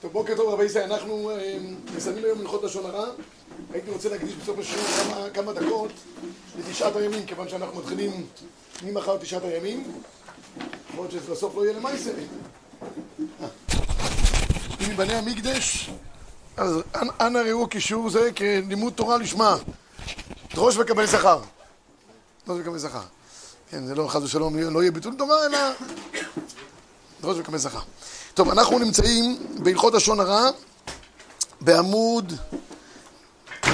טוב, בוקר טוב רבי ישראל, אנחנו אה, מסיימים היום הלכות לשון הרע. הייתי רוצה להקדיש בסוף השיעור כמה, כמה דקות לתשעת הימים, כיוון שאנחנו מתחילים ממחר תשעת הימים. להיות שבסוף לא יהיה למעשה. אם מבני המקדש, אז אנא ראו קישור זה כלימוד תורה לשמה. דרוש וקבל שכר. דרוש וקבל שכר. כן, זה לא חס ושלום, לא יהיה ביטול תורה, אלא דרוש וקבל שכר. טוב, אנחנו נמצאים בהלכות לשון הרע בעמוד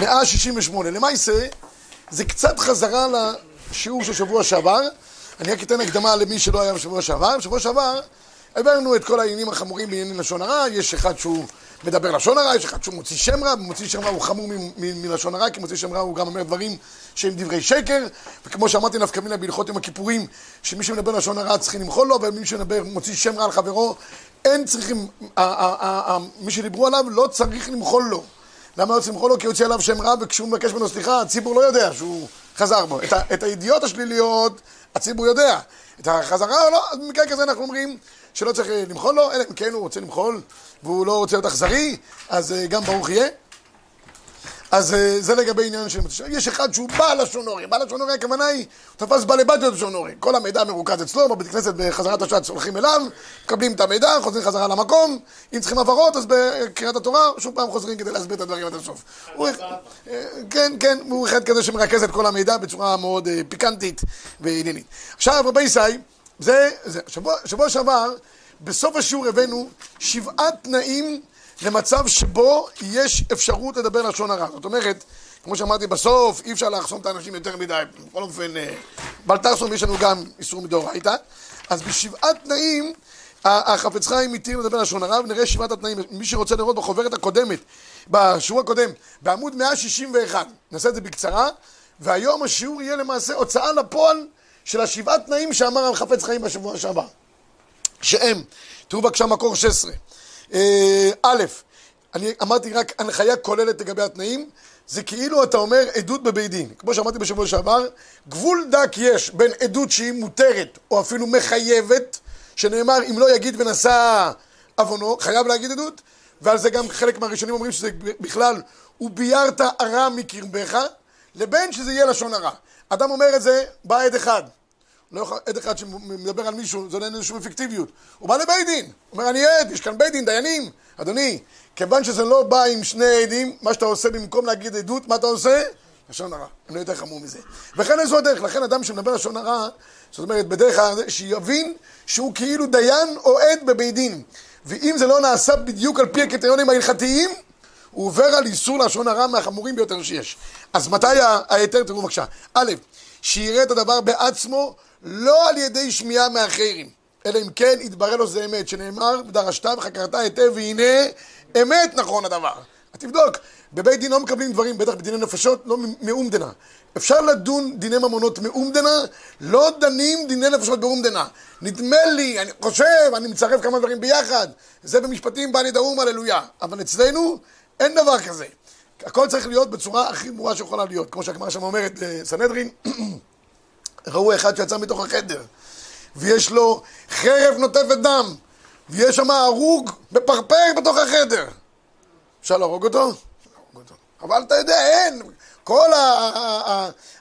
168. למעשה, זה קצת חזרה לשיעור של שבוע שעבר. אני רק אתן הקדמה למי שלא היה בשבוע שעבר. בשבוע שעבר העברנו את כל העניינים החמורים בענייני לשון הרע. יש אחד שהוא מדבר לשון הרע, יש אחד שהוא מוציא שם רע, מוציא שם רע הוא חמור מלשון הרע, כי מוציא שם רע הוא גם אומר דברים שהם דברי שקר, וכמו שאמרתי נפקא מינה בהלכות יום הכיפורים, שמי שמדבר לשון הרע צריכים למחול לו, ומי שמדבר, מוציא שם רע על חברו, אין צריכים, מי שדיברו עליו לא צריך למחול לו. למה לא צריך למחול לו? כי יוצא עליו שם רע, וכשהוא מבקש ממנו סליחה, הציבור לא יודע שהוא חזר בו. את, את הידיעות השליליות, הציבור יודע. את החזרה לא, אז במקרה כזה אנחנו אומרים שלא צריך למחול לו, אלא אם כן הוא רוצה למחול והוא לא רוצה להיות אכזרי, אז אה, גם ברוך יהיה. אז אה, זה לגבי עניין של מוצא יש אחד שהוא בעל לשון הורי, בעל לשון הורי הכוונה היא, הוא תפס בעלי בת לשון הורי. כל המידע מרוכז אצלו, בבית כנסת בחזרת השעת הולכים אליו, מקבלים את המידע, חוזרים חזרה למקום, אם צריכים הבהרות אז בקריאת התורה, שוב פעם חוזרים כדי להסביר את הדברים עד הסוף. אה, כן, כן, הוא אחד כזה שמרכז את כל המידע בצורה מאוד פיקנטית ועניינית. עכשיו רבי ישי, זה, זה, שבוע שעבר בסוף השיעור הבאנו שבעה תנאים למצב שבו יש אפשרות לדבר לשון הרע. זאת אומרת, כמו שאמרתי בסוף, אי אפשר לחסום את האנשים יותר מדי. בכל אופן, אה, בלטרסון יש לנו גם איסור מדאורייתא. אז בשבעה תנאים החפץ חיים התיר לדבר לשון הרע, ונראה שבעת התנאים. מי שרוצה לראות בחוברת הקודמת, בשיעור הקודם, בעמוד 161, נעשה את זה בקצרה, והיום השיעור יהיה למעשה הוצאה לפועל של השבעת תנאים שאמר החפץ חיים בשבוע שעבר. שהם, תראו בבקשה מקור 16. אה, א', אני אמרתי רק הנחיה כוללת לגבי התנאים, זה כאילו אתה אומר עדות בבית דין. כמו שאמרתי בשבוע שעבר, גבול דק יש בין עדות שהיא מותרת או אפילו מחייבת, שנאמר אם לא יגיד ונשא עוונו, חייב להגיד עדות, ועל זה גם חלק מהראשונים אומרים שזה בכלל, וביארת הרע מקרבך, לבין שזה יהיה לשון הרע. אדם אומר את זה, בא עד אחד. לא יכול, עד אחד שמדבר על מישהו, זה לא אין שום אפקטיביות. הוא בא לבית דין, הוא אומר, אני עד, יש כאן בית דין, דיינים. אדוני, כיוון שזה לא בא עם שני עדים, מה שאתה עושה במקום להגיד עדות, מה אתה עושה? לשון הרע. אני לא יותר חמור מזה. וכן איזו הדרך, לכן אדם שמדבר לשון הרע, זאת אומרת, בדרך כלל, שיבין שהוא כאילו דיין או עד בבית דין. ואם זה לא נעשה בדיוק על פי הקריטריונים ההלכתיים, הוא עובר על איסור לשון הרע מהחמורים ביותר שיש. אז מתי ההיתר? תראו בבקשה. א', שיראה את הדבר בעצמו, לא על ידי שמיעה מאחרים, אלא אם כן יתברר לו שזה אמת, שנאמר, ודרשת וחקרת היטב, והנה אמת נכון הדבר. תבדוק, בבית דין לא מקבלים דברים, בטח בדיני נפשות, לא מאומדנה. אפשר לדון דיני ממונות מאומדנה, לא דנים דיני נפשות באומדנה. נדמה לי, אני חושב, אני מצרף כמה דברים ביחד, זה במשפטים בא לידי האו"ם, הללויה. אבל אצלנו אין דבר כזה. הכל צריך להיות בצורה הכי ברורה שיכולה להיות. כמו שהגמרא שם אומרת לסנהדרין, ראו אחד שיצא מתוך החדר, ויש לו חרב נוטפת דם, ויש שם הרוג מפרפר בתוך החדר. אפשר להרוג אותו? אבל אתה יודע, אין. כל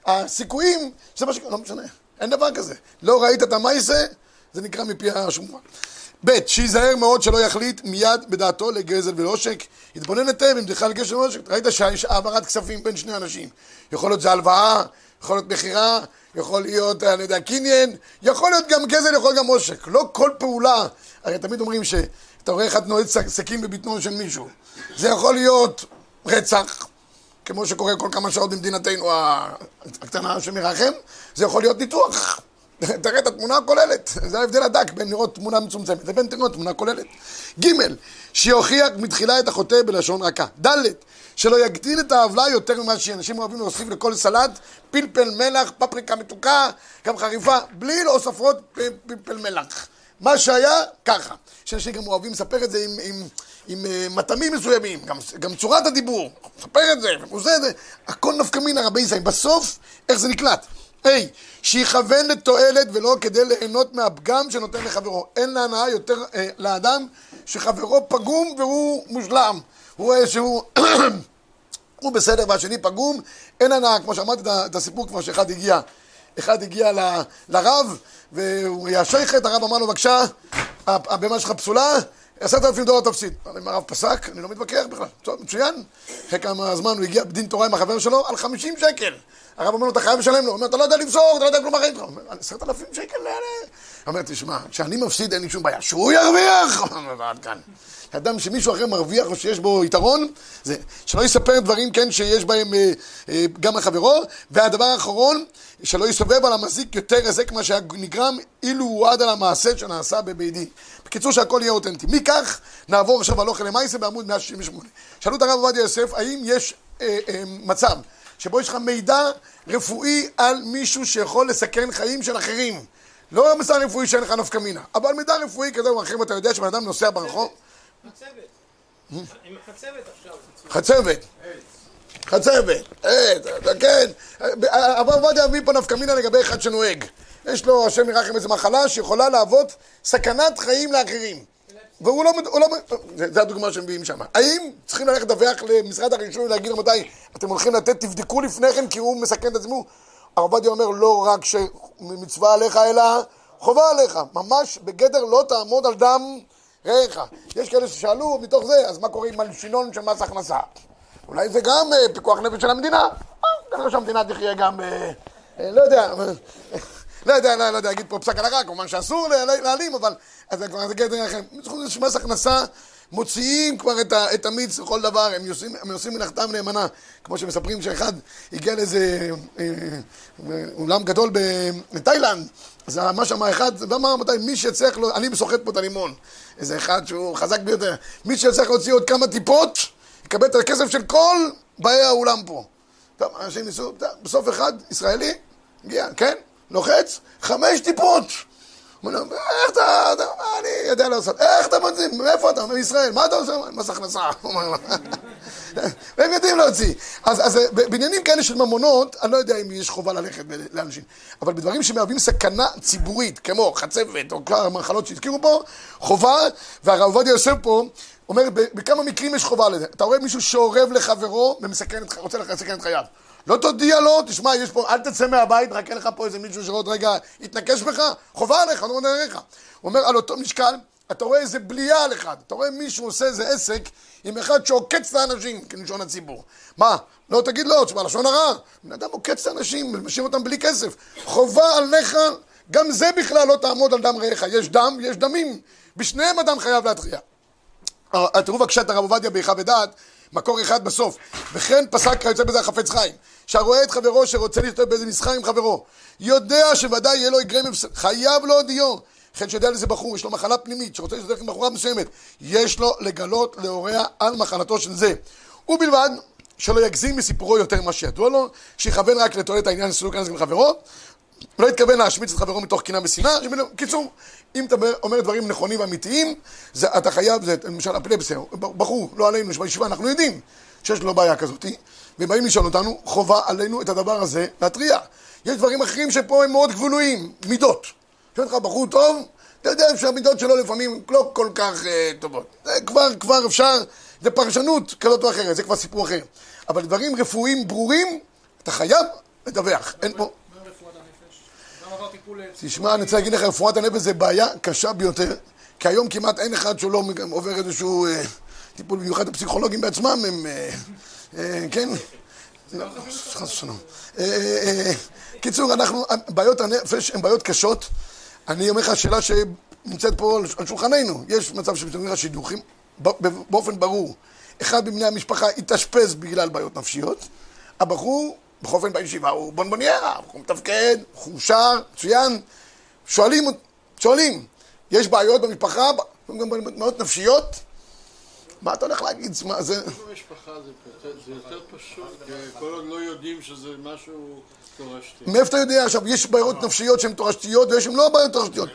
הסיכויים, זה מה ש... לא משנה, אין דבר כזה. לא ראית את המייסה, זה נקרא מפי השמועה. ב', שייזהר מאוד שלא יחליט מיד בדעתו לגזל ולעושק. יתבונן היטב אם זה בכלל גזל ולעושק. ראית שיש העברת כספים בין שני אנשים. יכול להיות זה הלוואה, יכול להיות מכירה, יכול להיות, אני יודע, קניין, יכול להיות גם גזל, יכול להיות גם עושק. לא כל פעולה, הרי תמיד אומרים שאתה רואה אחד נועד סכין בבטנו של מישהו. זה יכול להיות רצח, כמו שקורה כל כמה שעות במדינתנו הקטנה שמרחם, זה יכול להיות ניתוח. תראה את התמונה הכוללת, זה ההבדל הדק בין לראות תמונה מצומצמת לבין לראות תמונה כוללת. ג' שיוכיח מתחילה את החוטא בלשון רכה. ד' שלא יגדיל את העוולה יותר ממה שאנשים אוהבים להוסיף לכל סלט, פלפל מלח, פפריקה מתוקה, גם חריפה, בלי להוספות פלפל מלח. מה שהיה, ככה. שאנשים גם אוהבים לספר את זה עם, עם, עם uh, מטעמים מסוימים, גם, גם צורת הדיבור, מספר את זה, ועושה זה, הכל נפקא מינה רבי ישראל. בסוף, איך זה נקלט? היי, שיכוון לתועלת ולא כדי ליהנות מהפגם שנותן לחברו. אין להנאה יותר אה, לאדם שחברו פגום והוא מושלם. הוא רואה שהוא... הוא בסדר והשני פגום, אין הנאה, כמו שאמרתי את הסיפור כבר שאחד הגיע, אחד הגיע ל, לרב והוא היה שייכת, הרב אמר לו בבקשה, הבמה שלך פסולה, עשרת אלפים דולר תפסיד. אם הרב פסק, אני לא מתווכח בכלל, טוב, מצוין. אחרי כמה זמן הוא הגיע בדין תורה עם החבר שלו על חמישים שקל. הרב אומר לו, אתה חייב לשלם לו. הוא אומר, אתה לא יודע למסור, אתה לא יודע כלום בחיים שלך. הוא אומר, עשרת אלפים שקל, הוא אומר, תשמע, כשאני מפסיד אין לי שום בעיה, שהוא ירוויח! הוא אומר, עד כאן. אדם שמישהו אחר מרוויח או שיש בו יתרון, זה שלא יספר דברים, כן, שיש בהם אה, אה, גם לחברו. והדבר האחרון, שלא יסובב על המזיק יותר היזק מה שנגרם, אילו הוא עד על המעשה שנעשה בבית דין. בקיצור, שהכל יהיה אותנטי. מכך, נעבור עכשיו על אוכל למעשה בעמוד 168. שאלו את הרב עובדיה יוסף, האם יש אה, אה, מצב שבו יש לך מידע רפואי על מישהו שיכול לסכן חיים של אחרים? לא מסע רפואי שאין לך נפקא מינה, אבל מידע רפואי כזה או אחר, אתה יודע שבן אדם נוסע ברחוב... חצבת. חצבת עכשיו. חצבת. חצבת. כן. הרב עובדיה מביא פה נפקא מינה לגבי אחד שנוהג. יש לו, השם ירחם, איזו מחלה שיכולה להוות סכנת חיים לאחרים. והוא לא, לא, זה, זה הדוגמה שמביאים שם. האם צריכים ללכת לדווח למשרד הרישוי ולהגיד רבותיי, אתם הולכים לתת, תבדקו לפני כן כי הוא מסכן את עצמו? הרב עובדיה אומר, לא רק שמצווה עליך, אלא חובה עליך. ממש בגדר לא תעמוד על דם רעך. יש כאלה ששאלו מתוך זה, אז מה קורה עם מלשינון של מס הכנסה? אולי זה גם אה, פיקוח נפש של המדינה? אה, כנראה שהמדינה תחיה גם, אה, לא יודע, לא יודע, לא, לא יודע, להגיד פה פסק הלכה, כמובן שאסור להעלים, אבל זה כבר גדר אחר. מס הכנסה מוציאים כבר את, המיץ לכל דבר, הם עושים, מלאכתם נאמנה. כמו שמספרים שאחד הגיע לאיזה אה, אולם גדול בתאילנד, אז מה שאמר אחד, ואמר מתי, מי שיצליח לו, אני סוחט פה את הלימון. איזה אחד שהוא חזק ביותר. מי שיצליח להוציא עוד כמה טיפות, יקבל את הכסף של כל באי האולם פה. טוב, אנשים ניסו, בסוף אחד, ישראלי, הגיע, כן, לוחץ, חמש טיפות. הוא אומר איך אתה, אני יודע לעשות, איך אתה מוציא, מאיפה אתה, מישראל, מה אתה עושה? מס הכנסה. והם יודעים להוציא. אז, אז בעניינים כאלה של ממונות, אני לא יודע אם יש חובה ללכת לאנשים, אבל בדברים שמהווים סכנה ציבורית, כמו חצבת או כמה מחלות שהזכירו פה, חובה, והרב עובדיה יוסף פה, אומר, בכמה מקרים יש חובה לזה. אתה רואה מישהו שאורב לחברו ורוצה לסכן את חייו. לא תודיע לו, תשמע, יש פה, אל תצא מהבית, רק אין לך פה איזה מישהו שעוד רגע יתנקש בך, חובה עליך, לא אומר עליך. הוא אומר, על אותו משקל, אתה רואה איזה בלייה על אחד, אתה רואה מישהו עושה איזה עסק עם אחד שעוקץ את האנשים, כלשון הציבור. מה? לא תגיד לו, תשמע, לשון הרע. בן אדם עוקץ את האנשים, משאיר אותם בלי כסף. חובה עליך, גם זה בכלל לא תעמוד על דם רעך. יש דם, יש דמים. בשניהם אדם חייב להתריע. תראו בבקשה את הרב עובדיה באיכה ודעת, מקור אחד בסוף. וכן פסק כיוצא בזה החפץ חיים. שהרואה את חברו שרוצה להשתתף באיזה מסחר עם חברו, יודע שוודאי יהיה לו הפסד, חייב להודיעו. וכן שיודע לאיזה בחור, יש לו מחלה פנימית, שרוצה להשתתף עם בחורה מסוימת, יש לו לגלות להוריה על מחלתו של זה. ובלבד שלא יגזים מסיפורו יותר ממה שידוע לו, שיכוון רק לתועלת העניין של סילוק עם חברו, לא התכוון להשמיץ את חברו מתוך קנאה ושנאה, קיצור, אם אתה אומר דברים נכונים ואמיתיים, אתה חייב, זה למשל אפילפסיה, בחור, לא עלינו, שבישיבה אנחנו יודעים שיש לו בעיה ובאים לשאול אותנו, חובה עלינו את הדבר הזה להתריע. יש דברים אחרים שפה הם מאוד גבוליים, מידות. שואל לך בחור טוב, אתה יודע שהמידות שלו לפעמים לא כל כך אה, טובות. זה כבר, כבר אפשר, זה פרשנות כזאת או אחרת, זה כבר סיפור אחר. אבל דברים רפואיים ברורים, אתה חייב לדווח. אין פה... תשמע, אני רוצה להגיד לך, רפואת הנפש זה בעיה קשה ביותר, כי היום כמעט אין אחד שלא עובר איזשהו אה, טיפול, במיוחד הפסיכולוגים בעצמם הם, אה, אה, כן? חס ושלום. קיצור, אנחנו, בעיות הנפש הן בעיות קשות. אני אומר לך, השאלה שנמצאת פה על שולחננו, יש מצב שמתארים לך שידוכים באופן ברור. אחד מבני המשפחה התאשפז בגלל בעיות נפשיות, הבחור בכל אופן בישיבה הוא בונבוניירה, הוא מתפקד, הוא שר, מצוין. שואלים, שואלים, יש בעיות במשפחה, גם בעיות נפשיות? מה אתה הולך להגיד? מה זה... במשפחה זה יותר פשוט, כל עוד לא יודעים שזה משהו תורשתי. מאיפה אתה יודע? עכשיו, יש בעיות נפשיות שהן תורשתיות ויש שהן לא בעיות תורשתיות.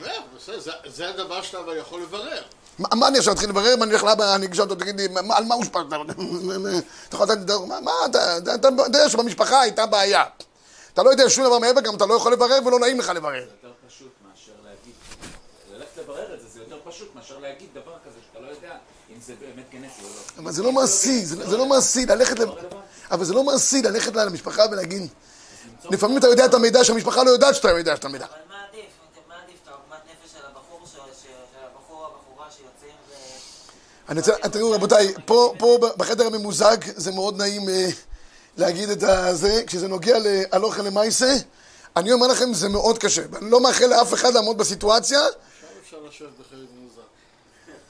זה הדבר שאתה אבל יכול לברר. מה אני עכשיו אתחיל לברר? מה אני הולך לאבא, אני אגשל אותו, תגיד לי, על מה הושפעת? אתה יכול לתת לי, מה, אתה יודע שבמשפחה הייתה בעיה. אתה לא יודע שום דבר מעבר, גם אתה לא יכול לברר ולא נעים לך לברר. זה יותר פשוט מאשר להגיד. ללכת לברר את זה, זה יותר פשוט מאשר להגיד דבר כזה שאתה לא יודע אם זה באמת גנטי או לא. אבל זה לא מעשי, זה, זה לא מעשי ללכת, ל... אבל זה לא מעשי ללכת למשפחה ולהגיד, לפעמים אתה יודע את המידע שהמשפחה לא יודעת שאתה יודע את המידע. אבל מה עדיף? מה עדיף? את העוגמת נפש של הבחור, של הבחור הבחורה שיוצאים ו... אני רוצה, תראו רבותיי, פה, פה בחדר הממוזג זה מאוד נעים אה, להגיד את הזה, כשזה נוגע להלוכה למעשה, אני אומר לכם זה מאוד קשה, ואני לא מאחל לאף אחד לעמוד בסיטואציה, אפשר לשבת בחלק מוזר.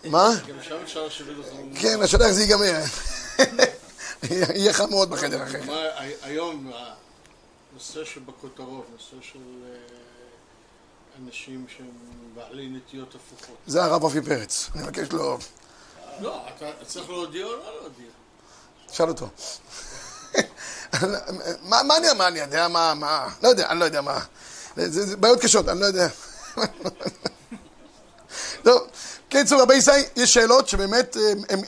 מה? גם שם אפשר לשבת מוזר. כן, השאלה איך זה ייגמר. יהיה חם מאוד בחדר אחר. היום הנושא שבכותרות, נושא של אה, אנשים שהם בעלי נטיות הפוכות. זה הרב אופי פרץ, אני מבקש לו, לא, אתה צריך להודיע או לא להודיע? שאל אותו. מה אני מה אני יודע, מה, מה, לא יודע, אני לא יודע מה. זה זה בעיות קשות, אני לא יודע. טוב, קיצור, רבי ישי, יש שאלות שבאמת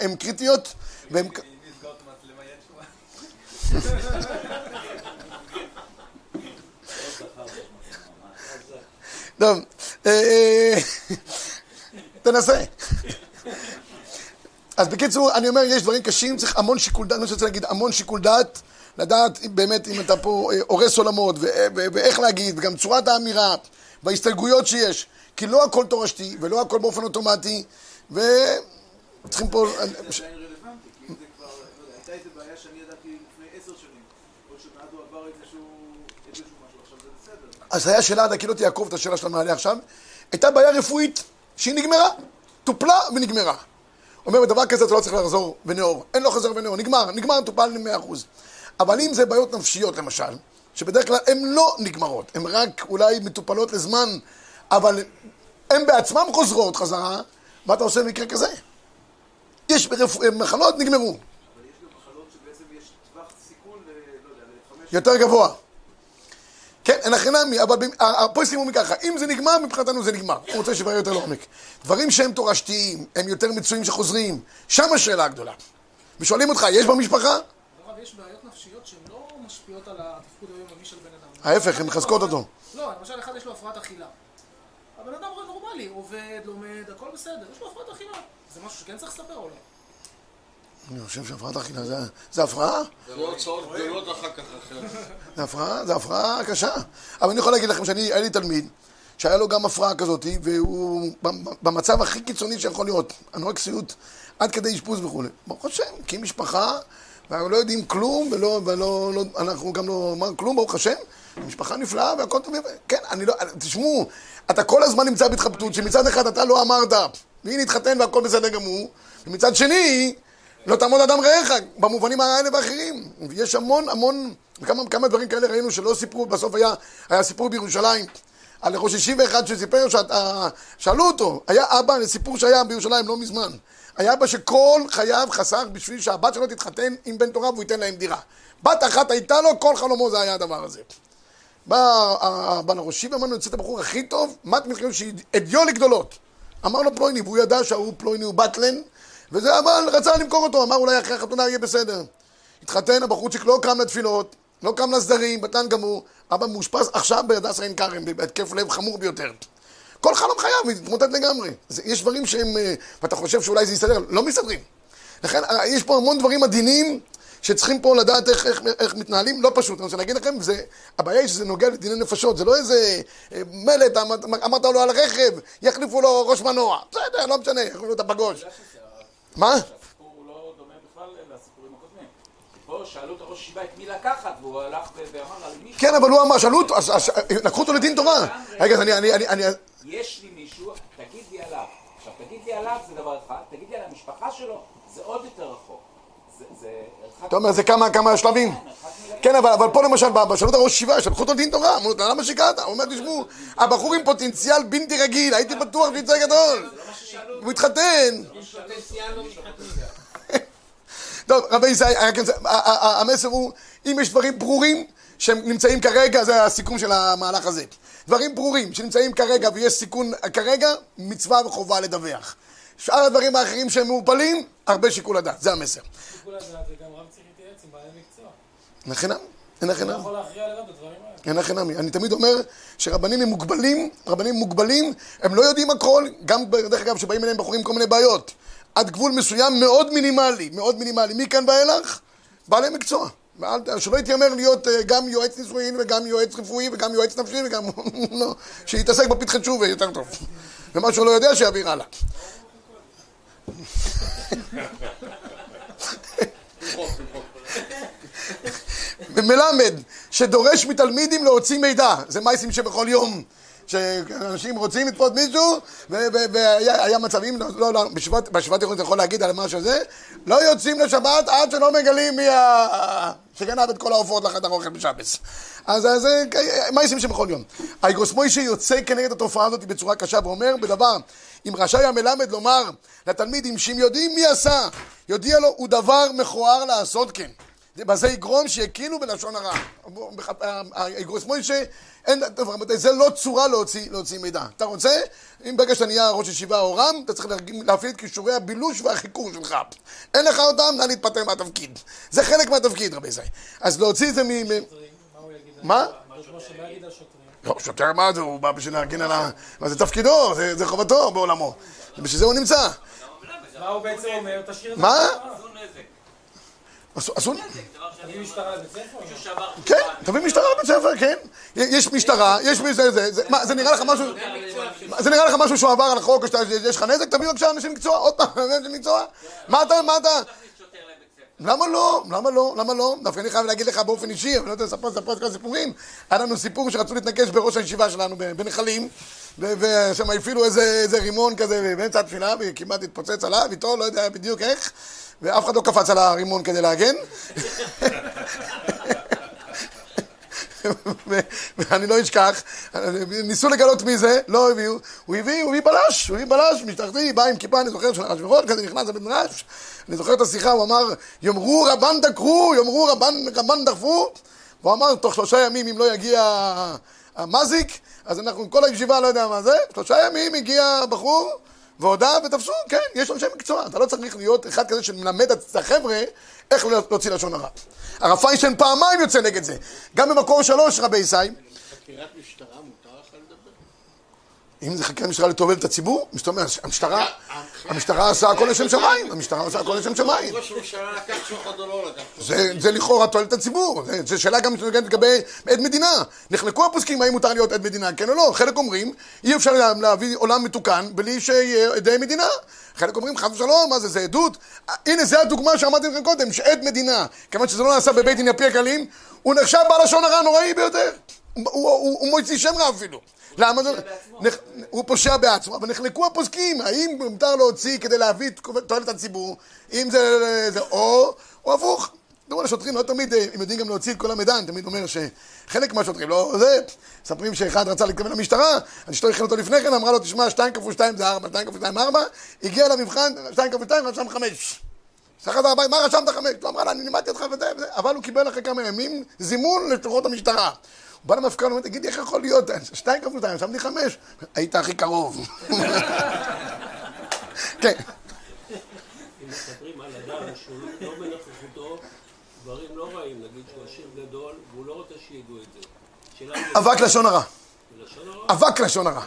הן קריטיות, והן... טוב, אה, תנסה. אז בקיצור, אני אומר, יש דברים קשים, צריך המון שיקול דעת, אני רוצה להגיד, המון שיקול דעת, לדעת באמת אם אתה פה אה, הורס עולמות, ואיך להגיד, וגם צורת האמירה, וההסתייגויות שיש, כי לא הכל תורשתי, ולא הכל באופן אוטומטי, וצריכים פה... זה עדיין רלוונטי, כי זה כבר, לא הייתה איזה בעיה שאני ידעתי לפני עשר שנים, או שמאז הוא עבר איזשהו, איזשהו משהו, עכשיו זה בסדר. אז היה שאלה עד הקהילות יעקב, את השאלה שאתה מעלה עכשיו, הייתה בעיה רפואית שהיא נגמרה, טופלה ונגמרה. אומר, בדבר כזה אתה לא צריך לחזור ונאור, אין לו חזר ונאור, נגמר, נגמר, טופל ל-100%. אבל אם זה בעיות נפשיות למשל, שבדרך כלל הן לא נגמרות, הן רק אולי מטופלות לזמן, אבל הן בעצמן חוזרות חזרה, מה אתה עושה במקרה כזה? יש ברפ... מחלות, נגמרו, אבל יש גם מחלות שבעצם יש טווח סיכון, ל- לא יודע, לחמש... יותר גבוה. כן, אין הכי נמי, אבל פה הסכימו מככה, אם זה נגמר, מבחינתנו זה נגמר. הוא רוצה שיברר יותר לעומק. דברים שהם תורשתיים, הם יותר מצויים שחוזרים, שם השאלה הגדולה. ושואלים אותך, יש במשפחה? יש בעיות נפשיות שהן לא משפיעות על התפקוד היומיומי של בן אדם. ההפך, הן מחזקות אותו. לא, למשל אחד יש לו הפרעת אכילה. הבן אדם נורמלי, עובד, לומד, הכל בסדר, יש לו הפרעת אכילה. זה משהו שכן צריך לספר או לא? אני חושב שהפרעת אכילה זה- זה הפרעה? זה הוצאות גדולות אחר כך אחרת. זה הפרעה, זה הפרעה קשה. אבל אני יכול להגיד לכם שאני, היה לי תלמיד שהיה לו גם הפרעה כזאת, והוא במצב הכי קיצוני שיכול להיות, אנורקסיות עד כדי אשפוז וכולי. ברוך השם, הקים משפחה, ואנחנו לא יודעים כלום, ולא, ולא, לא, אנחנו גם לא אמרנו כלום, ברוך השם. משפחה נפלאה והכל טוב. כן, אני לא, תשמעו, אתה כל הזמן נמצא בהתחבטות, שמצד אחד אתה לא אמרת, והנה התחתן והכל בסדר גמור, ומצד שני, לא תעמוד אדם רעך, במובנים האלה ואחרים. ויש המון המון, כמה, כמה דברים כאלה ראינו שלא סיפרו, בסוף היה, היה סיפור בירושלים. על ראש 61 שסיפר, שאלו אותו, היה אבא, סיפור שהיה בירושלים לא מזמן. היה אבא שכל חייו חסך בשביל שהבת שלו תתחתן עם בן תורה והוא ייתן להם דירה. בת אחת הייתה לו, כל חלומו זה היה הדבר הזה. בא הבן הראשי ואמר לו, יוצא את הבחור הכי טוב, מת מלחמת שהיא אדיו לגדולות. אמר לו פלויני, והוא ידע שההוא פלויני הוא בטלן, וזה אבל רצה למכור אותו, אמר אולי אחרי החתונה יהיה בסדר. התחתן, הבחורצ'יק לא קם לתפילות, לא קם לסדרים, בטלן גמור, אבא מאושפז עכשיו בהדסה עין כרם, בהתקף לב חמור ביותר. כל חלום חייו התמוטט לגמרי. אז יש דברים שהם, אה, ואתה חושב שאולי זה יסתדר, לא מסתדרים. לכן אה, יש פה המון דברים עדינים שצריכים פה לדעת איך, איך, איך מתנהלים, לא פשוט. אני רוצה להגיד לכם, זה, הבעיה היא שזה נוגע לדיני נפשות, זה לא איזה אה, מלט, אמרת, אמרת לו על הרכב, יחליפו לו ראש מנוע. בסדר, לא משנה, יחליפו לו את הפגוש. מה? הסיפור הוא לא דומה בכלל לסיפורים הקודמים. פה שאלו את הראש ישיבה את מי לקחת, והוא הלך ואמר על מי... כן, אבל הוא אמר, שאלו אותו, לקחו אותו לדין תורה. רגע, אני, אני, אני, אני, יש לי מישהו, תגיד לי עליו. עכשיו, תגיד לי עליו זה דבר אחד, תגיד לי על המשפחה שלו, זה עוד יותר רחוק. זה... זה... הרחק- אתה אומר, זה כמה, שלבים? מלקחת. כן, אבל, פה למשל, בשאלות הראש ישיבה, שלחו אותו לדין תורה, אמרו לו, למה שיקרת? הוא אומר, תשמעו, הבחור עם פוטנציאל בלתי רגיל, הייתי בטוח שיצא גדול. הוא התחתן. טוב, רבי זה- ה- ה- ה- המסר הוא, אם יש דברים ברורים שהם נמצאים כרגע, זה הסיכום של המהלך הזה. דברים ברורים שנמצאים כרגע ויש סיכון כרגע, מצווה וחובה לדווח. שאר הדברים האחרים שהם מעורפלים, הרבה שיקול הדעת, זה המסר. שיקול הדעת זה גם רב צריך להתייעץ עם בעלי מקצוע. אין הכי לא נמי. יכול להכריע לבד בדברים האלה. אין נמי. אני תמיד אומר שרבנים הם מוגבלים, רבנים מוגבלים, הם לא יודעים הכל, גם דרך אגב שבאים אליהם בחורים כל מיני בעיות. עד גבול מסוים מאוד מינימלי, מאוד מינימלי. מכאן ואילך, בעלי מקצוע. שלא יתיימר להיות אה, גם יועץ נישואין וגם יועץ רפואי וגם יועץ נפשי וגם... לא, שיתעסק בפתחי תשובה יותר טוב. ומה שהוא לא יודע שיעביר הלאה. מלמד שדורש מתלמידים להוציא מידע, זה מייסים שבכל יום שאנשים רוצים לתפוס מישהו והיה היה מצבים, לא, לא, בשבט יכול אתה יכול להגיד על משהו הזה לא יוצאים לשבת עד שלא מגלים מי ה... שגנב את כל העופות לחדר אוכל בשבס. אז זה מייסים שבכל יום? האגרוס מוישה יוצא כנגד התופעה הזאת בצורה קשה ואומר בדבר אם רשאי המלמד לומר לתלמידים שאם יודעים מי עשה יודיע לו הוא דבר מכוער לעשות כן בזה יגרום שיקילו בלשון הרע. האגרוס מוישה, אין, טוב רבותיי, זה לא צורה להוציא, להוציא מידע. אתה רוצה, אם ברגע שאתה נהיה ראש ישיבה או רם, אתה צריך להפעיל את כישורי הבילוש והחיקור שלך. אין לך אותם, נא להתפטר מהתפקיד. זה חלק מהתפקיד, רבי זי. אז להוציא את זה מ... מה? לא, שוטר מה זה, הוא בא בשביל להגן על ה... מה זה תפקידו, זה, זה חובתו בעולמו. בשביל זה הוא נמצא. מה הוא בעצם אומר? תשאיר את זה. מה? אסור, תביא משטרה לבית ספר? כן, תביא משטרה לבית ספר, כן. יש משטרה, יש מי זה, זה, זה, מה, זה נראה לך משהו, מה, זה נראה לך משהו שהוא עבר על החוק, יש לך נזק, תביא בבקשה אנשי מקצוע, עוד פעם, אנשי מקצוע. מה אתה, מה אתה, למה לא? למה לא? למה לא? דווקא אני חייב להגיד לך באופן אישי, אבל לא יודע לספר לספר את כל הסיפורים. היה לנו סיפור שרצו להתנקש בראש הישיבה שלנו ב- בנחלים, ושם הפעילו איזה רימון כזה באמצע התפילה, וכמעט התפוצץ עליו, איתו, לא יודע בדיוק איך, ואף אחד לא קפץ על הרימון כדי להגן. ואני לא אשכח, ניסו לגלות מי זה, לא הביאו, הוא הביא, הוא הביא בלש, הוא הביא בלש משטרתי, בא עם כיפה, אני זוכר, של אחשוורוש, כזה נכנס לבית מדרש, אני זוכר את השיחה, הוא אמר, יאמרו רבן דקרו, יאמרו רבן, רבן דחפו, והוא אמר, תוך שלושה ימים אם לא יגיע המזיק, אז אנחנו, כל הישיבה לא יודע מה זה, שלושה ימים הגיע הבחור, והודה ותפסו, כן, יש אנשי מקצוע, אתה לא צריך להיות אחד כזה שמלמד את החבר'ה איך להוציא לשון הרע. הרב פיינשטיין פעמיים יוצא נגד זה, גם במקור שלוש רבי ישי, חקירת משטרה? אם זה חקירת משטרה לתועלת הציבור, זאת אומרת, המשטרה, המשטרה עושה הכל לשם שמיים, המשטרה עושה הכל לשם שמיים. ראש הממשלה לקח שוחד או לא לקח? זה, לכאורה תועלת הציבור, זה שאלה גם שנוגעת לגבי עד מדינה. נחלקו הפוסקים האם מותר להיות עד מדינה, כן או לא. חלק אומרים, אי אפשר לה- להביא עולם מתוקן בלי שיהיה עדי מדינה. חלק אומרים, חס ושלום, מה זה, זה עדות? אה, הנה, זו הדוגמה שאמרתי לכם קודם, שעד מדינה, כיוון שזה לא נעשה בבית דין יפי הקלים, הוא נחשב בעל לשון הרע הנוראי ביותר. הוא מוציא שם רע אפילו. למה זה? הוא פושע בעצמו, אבל נחלקו הפוסקים, האם מותר להוציא כדי להביא את תועלת הציבור, אם זה, או, או הפוך. תראו, לשוטרים לא תמיד, אה, הם יודעים גם להוציא את כל המידע, אני תמיד אומר שחלק מהשוטרים לא, זה, מספרים שאחד רצה להתכוון למשטרה, אשתו הכין אותו לפני כן, אמרה לו, תשמע, 2 כפול 2 זה 4, 2 כפול 2 4, הגיע למבחן, 2 כפול 2 רשם 5. שחט הבית, מה רשמת 5? הוא אמר לה, אני לימדתי אותך וזה אבל הוא קיבל אחרי כמה ימים זימון לשלוחות המשטרה. בא למפכ"ל, הוא אומר, תגיד איך יכול להיות? 2 כפול 2, רשמתי 5. היית הכי קרוב. כן. אם מספרים על אדם שהוא לא בנוכחותו, דברים לא רעים, נגיד שהוא עשיר גדול, והוא לא רוצה שידעו את זה. שאלה אם אבק לשון הרע. אבק לשון הרע.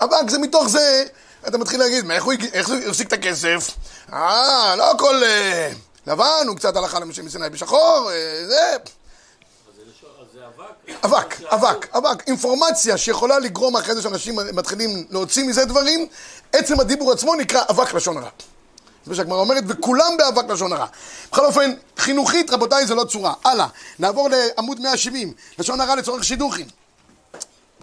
אבק? זה מתוך זה, אתה מתחיל להגיד, "מה, איך הוא החזיק את הכסף? אה, לא הכל אה, לבן, הוא קצת הלכה למשה מסיני בשחור, אה, זה אבק? אבק, אבק. אינפורמציה שיכולה לגרום אחרי זה שאנשים מתחילים להוציא מזה דברים, עצם הדיבור עצמו נקרא אבק לשון הרע. זה מה שהגמרא אומרת, וכולם באבק לשון הרע. בכל אופן, חינוכית, רבותיי, זה לא צורה. הלאה, נעבור לעמוד 170, לשון הרע לצורך שידוכים.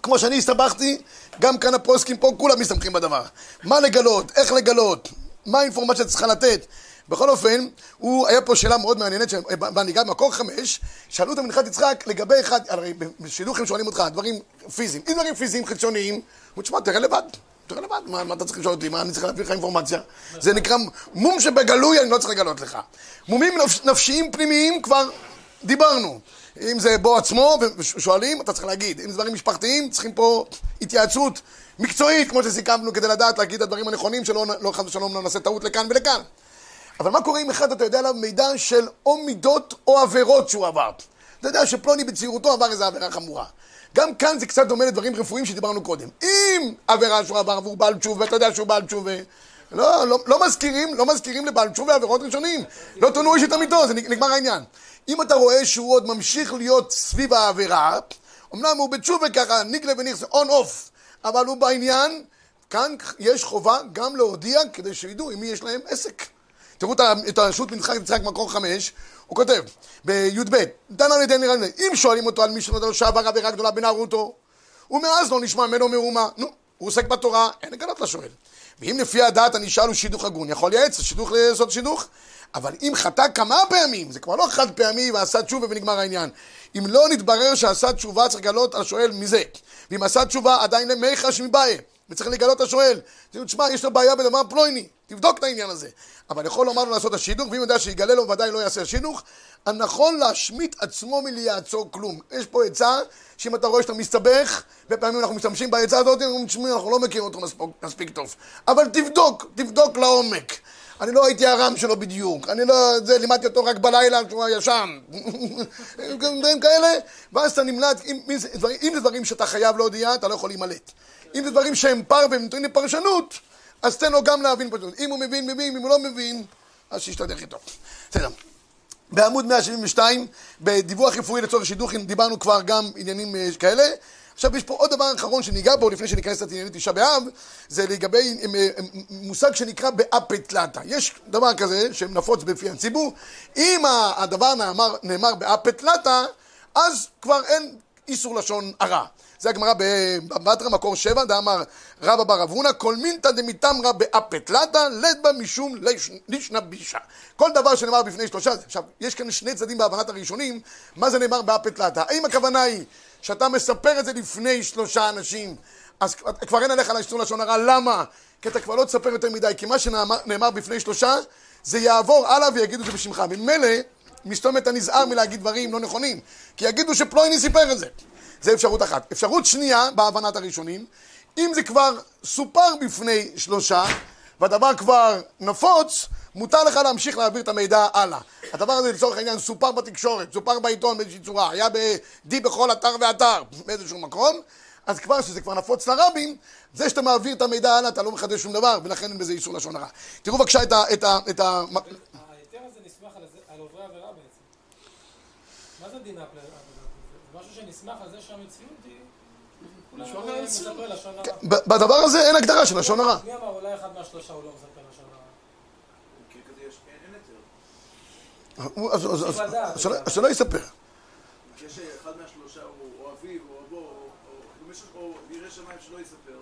כמו שאני הסתבכתי, גם כאן הפוסקים פה, כולם מסתמכים בדבר. מה לגלות, איך לגלות, מה האינפורמציה שצריכה לתת. בכל אופן, הוא, היה פה שאלה מאוד מעניינת, ואני גם במקור חמש, שאלו את המנחת יצחק לגבי אחד, הרי בשידוכים שואלים אותך, דברים פיזיים. אם דברים פיזיים חיצוניים, הוא תשמע, תראה לבד. תראה לבד, מה, מה אתה צריך לשאול אותי, מה אני צריך להביא לך אינפורמציה? זה נקרא מום שבגלוי, אני לא צריך לגלות לך. מומים נפש, נפשיים פנימיים כבר דיברנו. אם זה בו עצמו, ושואלים, אתה צריך להגיד. אם זה דברים משפחתיים, צריכים פה התייעצות מקצועית, כמו שסיכמנו, כדי לדעת להגיד את הדברים הנכונים, שלא לא, חס ושלום נעשה טעות לכאן ולכאן. אבל מה קורה אם אחד אתה יודע עליו מידע של או מידות או עבירות שהוא עבר? אתה יודע שפלוני בצעירותו עבר איזו עבירה חמורה. גם כאן זה קצת דומה לדברים רפואיים שדיברנו קודם. אם עבירה שהוא עבר והוא בעל תשובה, ואתה יודע שהוא בעל תשובה, לא, לא, לא מזכירים, לא מזכירים לבעל תשובה עבירות ראשונים. לא תונו איש את עמיתו, זה נגמר העניין. אם אתה רואה שהוא עוד ממשיך להיות סביב העבירה, אמנם הוא בתשובה ככה, נגלה ונכסה, און אוף, אבל הוא בעניין, כאן יש חובה גם להודיע כדי שידעו עם מי יש להם עסק. תראו את הרשות מנצחק יצחק מקור חמש, הוא כותב בי"ב, דן על ידי אם שואלים אותו על מי שנודע לו שעבר עבירה גדולה בנערותו, ומאז לא נשמע ממנו מאומה, נו, הוא עוסק בתורה, אין לגלות לשואל. ואם לפי הדעת הנשאל הוא שידוך הגון, יכול לייעץ, שידוך לעשות שידוך. אבל אם חטא כמה פעמים, זה כבר לא חד פעמי ועשה תשובה ונגמר העניין. אם לא נתברר שעשה תשובה, צריך לגלות השואל מזה. ואם עשה תשובה, עדיין למיחש מבעיה. וצריך לגלות לשואל. תשמע, יש לו בעיה בדבר פלויני, תבדוק את העניין הזה. אבל יכול לומר לו לעשות השידוך, ואם יודע שיגלה לו, ודאי לא יעשה השידוך. הנכון להשמיט עצמו מלעצור כלום. יש פה עצה, שאם אתה רואה שאתה מסתבך, ופעמים אנחנו משתמשים בעצה הזאת, אנחנו אומרים, "תשמעי, אנחנו לא מכירים אותו מספיק, מספיק טוב. אבל תבדוק, תבדוק לעומק. אני לא הייתי הרם שלו בדיוק, אני לא, זה, לימדתי אותו רק בלילה כשהוא היה ישן. דברים כאלה, ואז אתה נמלט, אם, אם זה דברים שאתה חייב להודיע, אתה לא יכול להימלט. אם זה דברים שהם פר והם נתונים לפרשנות, אז תן לו גם להבין פרשנות. אם הוא מבין, מבין, אם הוא לא מבין, אז שישתדך איתו. בסדר. בעמוד 172, בדיווח רפואי לצורך שידוכים, דיברנו כבר גם עניינים אה, כאלה. עכשיו יש פה עוד דבר אחרון שניגע בו לפני שניכנס לענייני תשעה באב, זה לגבי אה, אה, מושג שנקרא באפטלטה. יש דבר כזה שנפוץ בפי הציבור, אם הדבר נאמר, נאמר באפטלטה, אז כבר אין איסור לשון הרע. זה הגמרא בבטרה מקור שבע, דאמר רבא בר אבונה, כל מינתא דמיתמרא באפטלתא, לד בה משום ליש- לישנא בישא. כל דבר שנאמר בפני שלושה, עכשיו, יש כאן שני צדדים בהבנת הראשונים, מה זה נאמר באפטלתא. האם הכוונה היא שאתה מספר את זה לפני שלושה אנשים, אז כבר אין עליך לאיסור לשון הרע, למה? כי אתה כבר לא תספר יותר מדי, כי מה שנאמר נאמר בפני שלושה, זה יעבור הלאה ויגידו את זה בשמך. ממילא, מסתום אתה נזהר מלהגיד דברים לא נכונים, כי יגידו שפלויני סיפר את זה. זה אפשרות אחת. אפשרות שנייה, בהבנת הראשונים, אם זה כבר סופר בפני שלושה, והדבר כבר נפוץ, מותר לך להמשיך להעביר את המידע הלאה. הדבר הזה לצורך העניין סופר בתקשורת, סופר בעיתון באיזושהי צורה, היה ב-D בכל אתר ואתר באיזשהו מקום, אז כבר שזה כבר נפוץ לרבים, זה שאתה מעביר את המידע הלאה, אתה לא מחדש שום דבר, ולכן אין בזה איסור לשון הרע. תראו בבקשה את ה... ההיתר הזה נסמך על עוברי עבירה בעצם. מה זה דין אפליה? משהו שנסמך על זה שהמציאות היא... בדבר הזה אין הגדרה של לשון הרע. מי אמר אולי אחד מהשלושה הוא לא מספר לשון הרע? היתר. אז- שלא- יספר. יש אחד מהשלושה, הוא או אביו, או אבו, או- ירא שמיים שלא יספר,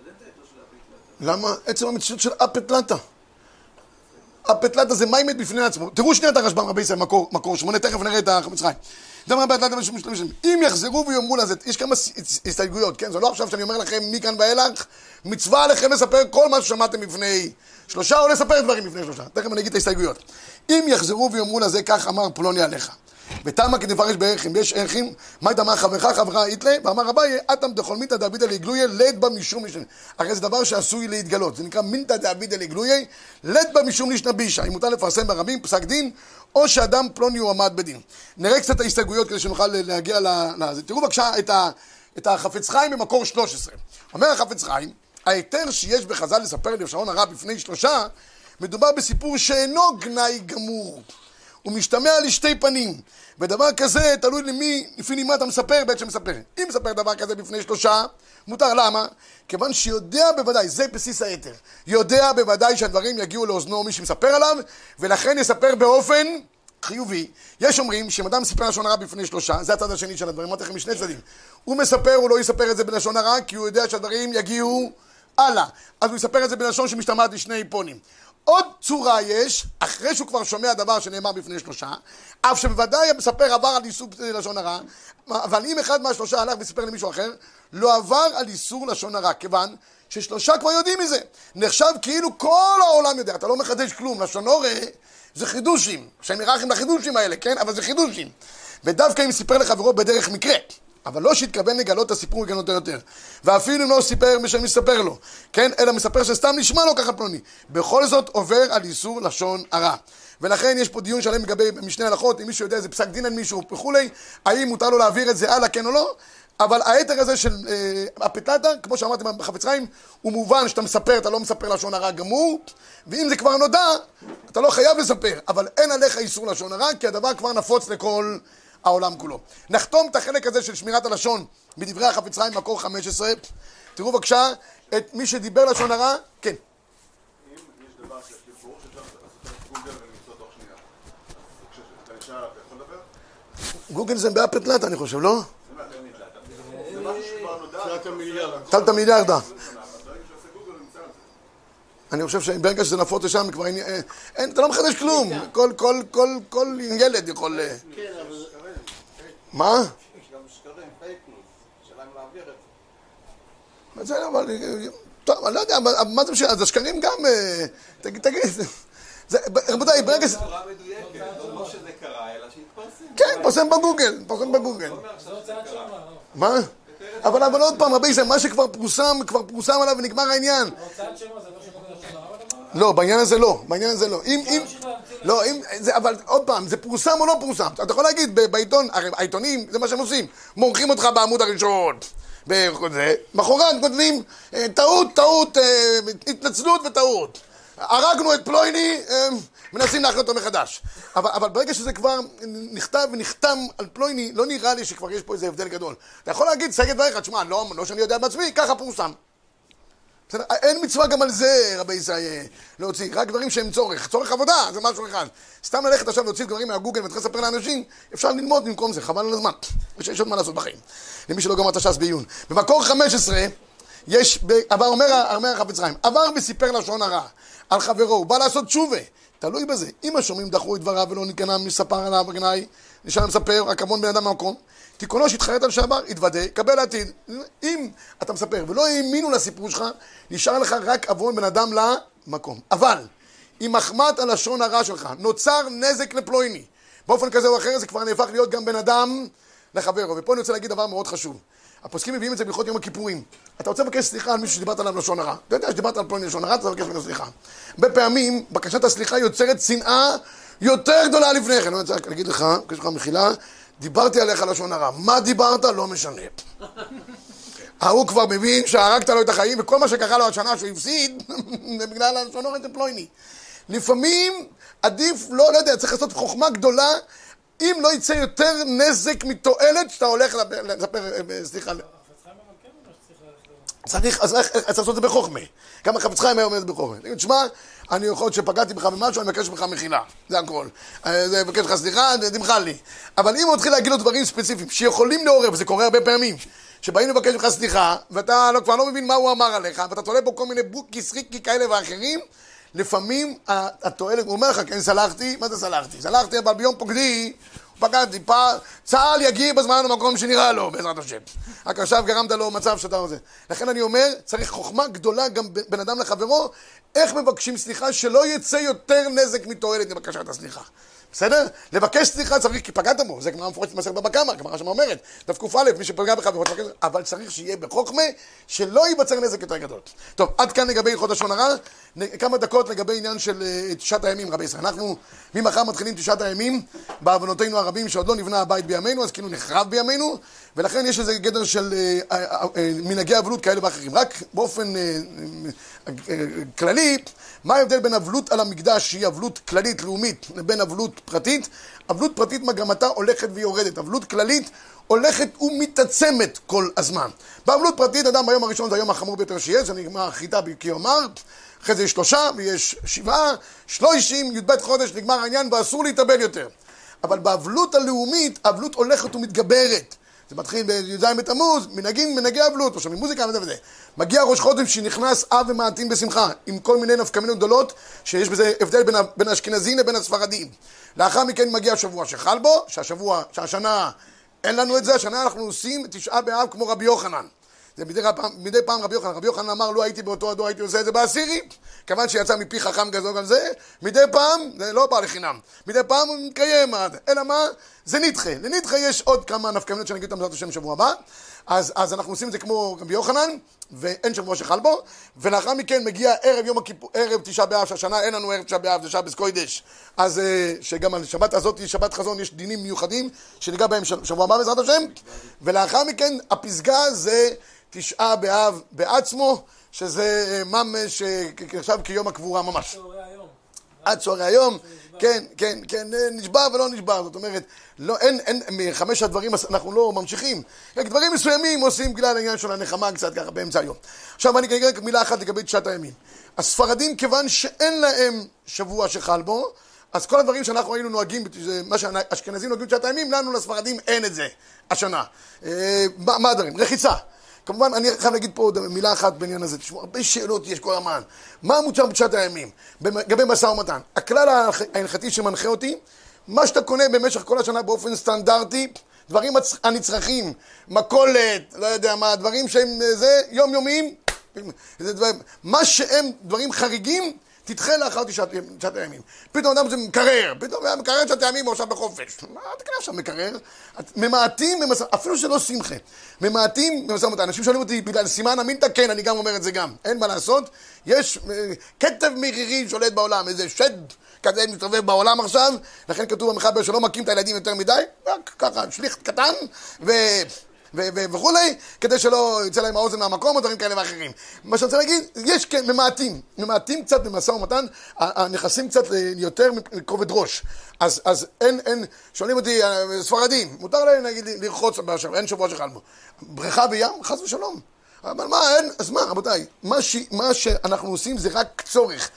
אז אין את ההיתר של הפליטלטה. למה? עצם המציאות של אפטלטה. אפטלטה זה מים מת בפני עצמו. תראו שנייה את הרשב"ם רבי ישראל, מקור, מקור שמונה, תכף נראה את החמץ באפטלטה משום משתמשים. אם יחזרו ויאמרו לזה, יש כמה הסתייגויות, כן? זה לא עכשיו שאני אומר לכם מכאן ואילך, מצווה עליכם לספר כל מה ששמעתם לפני שלושה, או לספר דברים לפני שלושה. תכף אני אגיד את ההסתייגויות. אם יחזרו ויאמרו לזה, כך אמר פלוני עליך. ותמה כדפרש בערכים, יש ערכים, מה דמר חברך חברה איתלה, ואמר אביי, אטם דחולמינתא דאבידא לגלויה, לד בה משום לישנא. הרי זה דבר שעשוי להתגלות, זה נקרא מינתא דאבידא לגלויה, לד בה משום לישנא בישא. אם מותר לפרסם ברבים פסק דין, או שאדם פלוני הועמד בדין. נראה קצת ההסתייגויות כדי שנוכל להגיע לזה. תראו בבקשה את, ה, את החפץ חיים במקור 13. אומר החפץ חיים, ההיתר שיש בחז"ל לספר לשעון הרע בפני שלושה, מדובר בסיפור שאינו גנאי גמור. הוא משתמע לשתי פנים, ודבר כזה תלוי למי, לפי מה אתה מספר, בעצם מספר. אם מספר דבר כזה בפני שלושה, מותר, למה? כיוון שיודע בוודאי, זה בסיס היתר, יודע בוודאי שהדברים יגיעו לאוזנו מי שמספר עליו, ולכן יספר באופן חיובי. יש אומרים שאם אדם מספר לשון הרע בפני שלושה, זה הצד השני של הדברים, אמרתי לכם משני צדדים. הוא מספר, הוא לא יספר את זה בלשון הרע, כי הוא יודע שהדברים יגיעו הלאה. אז הוא יספר את זה בלשון שמשתמעת לשני פונים. עוד צורה יש, אחרי שהוא כבר שומע דבר שנאמר בפני שלושה, אף שבוודאי המספר עבר על איסור לשון הרע, אבל אם אחד מהשלושה הלך וסיפר למישהו אחר, לא עבר על איסור לשון הרע, כיוון ששלושה כבר יודעים מזה. נחשב כאילו כל העולם יודע, אתה לא מחדש כלום, לשון הורה זה חידושים, השם ירחם לחידושים האלה, כן? אבל זה חידושים. ודווקא אם סיפר לחברו בדרך מקרה, אבל לא שהתכוון לגלות את הסיפור ולגנות אותו יותר. ואפילו אם לא סיפר בשם מספר לו, כן? אלא מספר שסתם נשמע לו ככה פלוני. בכל זאת עובר על איסור לשון הרע. ולכן יש פה דיון שלם לגבי משנה הלכות, אם מישהו יודע איזה פסק דין על מישהו וכולי, האם מותר לו להעביר את זה הלאה, כן או לא, אבל היתר הזה של אה, הפטלטה, כמו שאמרתי בחפץ חיים, הוא מובן שאתה מספר, אתה לא מספר לשון הרע גמור, ואם זה כבר נודע, אתה לא חייב לספר, אבל אין עליך איסור לשון הרע, כי הדבר כבר נפוץ לכל העולם כולו. נחתום את החלק הזה של שמירת הלשון בדברי החפץ חיים, מקור 15. תראו בבקשה את מי שדיבר לשון הרע, כן. אם יש דבר שיש לי פירוש, אפשר לעשות גוגל זה בהפטלטה, אני חושב, לא? זה משהו שכבר נודע. תחילת המיליארד. טלת מיליארדה. אני חושב שברגע שזה נפוץ לשם, כבר אין, אתה לא מחדש כלום. כל, כל, כל, כל ילד יכול... אה, כן, אבל. מה? יש גם שקרים, פייק ניוז, השאלה אם להעביר את זה. אבל... טוב, אני לא יודע, מה זה משנה? אז השקרים גם... אה, תגיד, תגיד. זה- רבותיי, ברגע ש... לא שזה קרה, אלא שהתפרסם. כן, פרסם בגוגל, פרסם בגוגל. מה? אבל אבל עוד פעם, רבי ישראל, מה שכבר פורסם, כבר פורסם עליו ונגמר העניין. הוצאת שם זה לא שקורה לשון הרע הדבר? לא, בעניין הזה לא, בעניין הזה לא. אם, אם, לא, אם, זה, אבל עוד פעם, זה פורסם או לא פורסם? אתה יכול להגיד בעיתון, הרי העיתונים, זה מה שהם עושים, מורחים אותך בעמוד הראשון. מחרת כותבים, אה, טעות, טעות, אה, התנצלות וטעות. הרגנו את פלויני, אה, מנסים להכין אותו מחדש. אבל, אבל ברגע שזה כבר נכתב ונחתם על פלויני, לא נראה לי שכבר יש פה איזה הבדל גדול. אתה יכול להגיד, סגת דבריך, תשמע, לא, לא שאני יודע בעצמי, ככה פורסם. בסדר? אין מצווה גם על זה, רבי ישראל, להוציא, רק דברים שהם צורך. צורך עבודה, זה משהו אחד. סתם ללכת עכשיו להוציא דברים מהגוגל ולהתחיל לספר לאנשים, אפשר ללמוד במקום זה, חבל על הזמן. יש עוד מה לעשות בחיים. למי שלא גמר את הש"ס בעיון. במקור 15, יש, עבר, אומר, אומר החפץ חיים, עבר וסיפר לשון הרע על חברו, הוא בא לעשות תשובה. תלוי בזה. אם השומעים דחו את דבריו ולא ניכנע מספר עליו הגנאי, נשאר מספר, רק עוון בן אדם מהמקום. תיקונו שהתחרט על שעבר, יתוודה, קבל עתיד. אם אתה מספר ולא האמינו לסיפור שלך, נשאר לך רק עוון בן אדם למקום. אבל, אם מחמת הלשון הרע שלך נוצר נזק לפלויני, באופן כזה או אחר זה כבר נהפך להיות גם בן אדם לחברו. ופה אני רוצה להגיד דבר מאוד חשוב. הפוסקים מביאים את זה בהלכות יום הכיפורים. אתה רוצה לבקש סליחה על מישהו שדיברת עליו לשון הרע. אתה יודע שדיברת על פלוני לשון הרע, אתה מבקש ממנו סליחה. הרבה פעמים, בקשת הסליחה יוצרת שנאה יותר גדולה לפני כן. אני רוצה רק להגיד לך, מבקש ממך מחילה, דיברתי עליך לשון הרע. מה דיברת? לא משנה. ההוא כבר מבין שהרגת לו את החיים, וכל מה שקרה לו השנה שהוא הפסיד, זה בגלל הלשון הרע פלויני. לפעמים עדיף, לא, לא יודע, צריך לעשות חוכמה גדולה, אם לא יצא יותר נזק מתועלת, שאתה הולך לספר, אה, סליחה, חיים אבל כן. צריך, אז צריך לעשות את זה בחוכמה. גם החפץ חיים היה אומר את זה בחוכמה. תגיד, שמע, אני יכול להיות שפגעתי בך במשהו, אני מבקש ממך מחילה. זה הכל. אה, זה מבקש ממך סליחה, תמחל לי. אבל אם הוא מתחיל להגיד לו דברים ספציפיים שיכולים לעורר, וזה קורה הרבה פעמים, שבאים לבקש ממך סליחה, ואתה לא, כבר לא מבין מה הוא אמר עליך, ואתה תולה בו כל מיני בוקי, סריקי כאלה ואחרים, לפעמים התועלת, הוא אומר לך, כן, סלחתי, מה זה סלחתי? סלחתי, אבל ביום פוקדי, פגעתי, פעם, צה"ל יגיע בזמן למקום שנראה לו, בעזרת השם. רק עכשיו גרמת לו מצב שאתה רוצה. לכן אני אומר, צריך חוכמה גדולה גם בין אדם לחברו, איך מבקשים סליחה שלא יצא יותר נזק מתועלת מבקשת הסליחה. בסדר? לבקש סליחה צריך, כי פגעת בו, זה גמרא מפורשת במסכת בבא קמא, גמרא שם אומרת, דף מי שפגע בך אבל צריך שיהיה בחוכמה, שלא ייווצר נזק יותר גדול. טוב, עד כאן לגבי הלכות לשון הרע, כמה דקות לגבי עניין של אה, תשעת הימים, רבי ישראל. אנחנו ממחר מתחילים תשעת הימים, בעוונותינו הרבים שעוד לא נבנה הבית בימינו, אז כאילו נחרב בימינו, ולכן יש איזה גדר של אה, אה, מנהגי אבלות כאלה ואחרים. רק באופן כללי, מה ההבדל בין אבלות על המקדש, שהיא אבלות כללית לאומית, לבין אבלות פרטית? אבלות פרטית מגמתה הולכת ויורדת, אבלות כללית הולכת ומתעצמת כל הזמן. באבלות פרטית, אדם ביום הראשון זה היום החמור ביותר שיש, זה נגמר חיטה כיומר, אחרי זה יש שלושה ויש שבעה, שלושים, י"ב חודש, נגמר העניין ואסור להתאבל יותר. אבל באבלות הלאומית, האבלות הולכת ומתגברת. זה מתחיל בי"ז בתמוז, מנהגים, מנהגי אבלות, שומעים מוזיקה וזה וזה. מגיע ראש חודש שנכנס אב ומעטים בשמחה, עם כל מיני נפקמינות גדולות, שיש בזה הבדל בין, בין האשכנזים לבין הספרדים. לאחר מכן מגיע השבוע שחל בו, שהשבוע, שהשנה אין לנו את זה, השנה אנחנו עושים תשעה באב כמו רבי יוחנן. זה מדי פעם, מדי פעם רבי יוחנן, רבי יוחנן אמר, לו הייתי באותו הדור, הייתי עושה את זה בעשירי, כיוון שיצא מפי חכם גדול גם זה, מדי פעם, זה לא בא לחינם, מדי פעם הוא מקיים, אלא מה? זה נדחה, לנדחה יש עוד כמה נפקמינות שאני אגיד אותם בעזרת השם בשבוע הבא, אז, אז אנחנו עושים את זה כמו רבי יוחנן, ואין שבוע שחל בו, ולאחר מכן מגיע ערב יום הכיפור, ערב תשעה באב, שהשנה אין לנו ערב תשעה באב, זה שבס קוידש. אז אה, שגם על שבת הזאת, שבת חזון, יש דינים מיוחדים, שניגע בהם שבוע הבא בעזרת השם, ולאחר מכן הפסגה זה תשעה באב בעצמו, שזה אה, ממש, אה, כ- נחשב כיום הקבורה ממש. עד צהרי היום, כן, כן, כן, אה, נשבר ולא נשבר, זאת אומרת, לא, אין, אין, מחמש הדברים אנחנו לא ממשיכים, רק דברים מסוימים עושים בגלל העניין של הנחמה קצת ככה באמצע היום. עכשיו אני אגיד רק מילה אחת לגבי תשעת הימים. הספרדים, כיוון שאין להם שבוע שחל בו, אז כל הדברים שאנחנו היינו נוהגים, מה שהאשכנזים נוהגים בתשעת הימים, לנו לספרדים אין את זה השנה. אה, מה הדברים? רחיצה. כמובן, אני חייב להגיד פה עוד מילה אחת בעניין הזה. תשמעו, הרבה שאלות יש כל הזמן. מה המוצר בתשעת הימים? לגבי משא ומתן. הכלל ההלכ- ההלכתי שמנחה אותי, מה שאתה קונה במשך כל השנה באופן סטנדרטי, דברים הנצרכים, מכולת, לא יודע מה, דברים שהם אה, זה, יומיומיים, מה שהם דברים חריגים, תדחה לאחר תשעת הימים. פתאום אדם זה מקרר, פתאום היה מקרר תשעת הימים, הוא עכשיו בחופש. מה תקרא עכשיו מקרר? ממעטים, במשא- אפילו שלא שמחה, ממעטים במשא ומתן. אנשים שואלים אותי, בגלל סימן אמינתא? כן, אני גם אומר את זה גם. אין מה לעשות. יש אה, כתב מרירי שולט בעולם, איזה שד כזה מסתובב בעולם עכשיו, לכן כתוב במחבר שלא מכים את הילדים יותר מדי, רק ככה, שליח קטן, ו... וכולי, כדי שלא יצא להם האוזן מהמקום או דברים כאלה ואחרים. מה שאני רוצה להגיד, יש כן, ממעטים, ממעטים קצת במשא ומתן, הנכסים קצת ל- יותר מכובד ראש. אז, אז אין, אין, שואלים אותי, אה, ספרדים, מותר להם נגיד לרחוץ בשבוע, אין שבוע שחל בו. בריכה בים, חס ושלום. אבל מה, אין, אז מה, רבותיי, מה, ש, מה שאנחנו עושים זה רק צורך.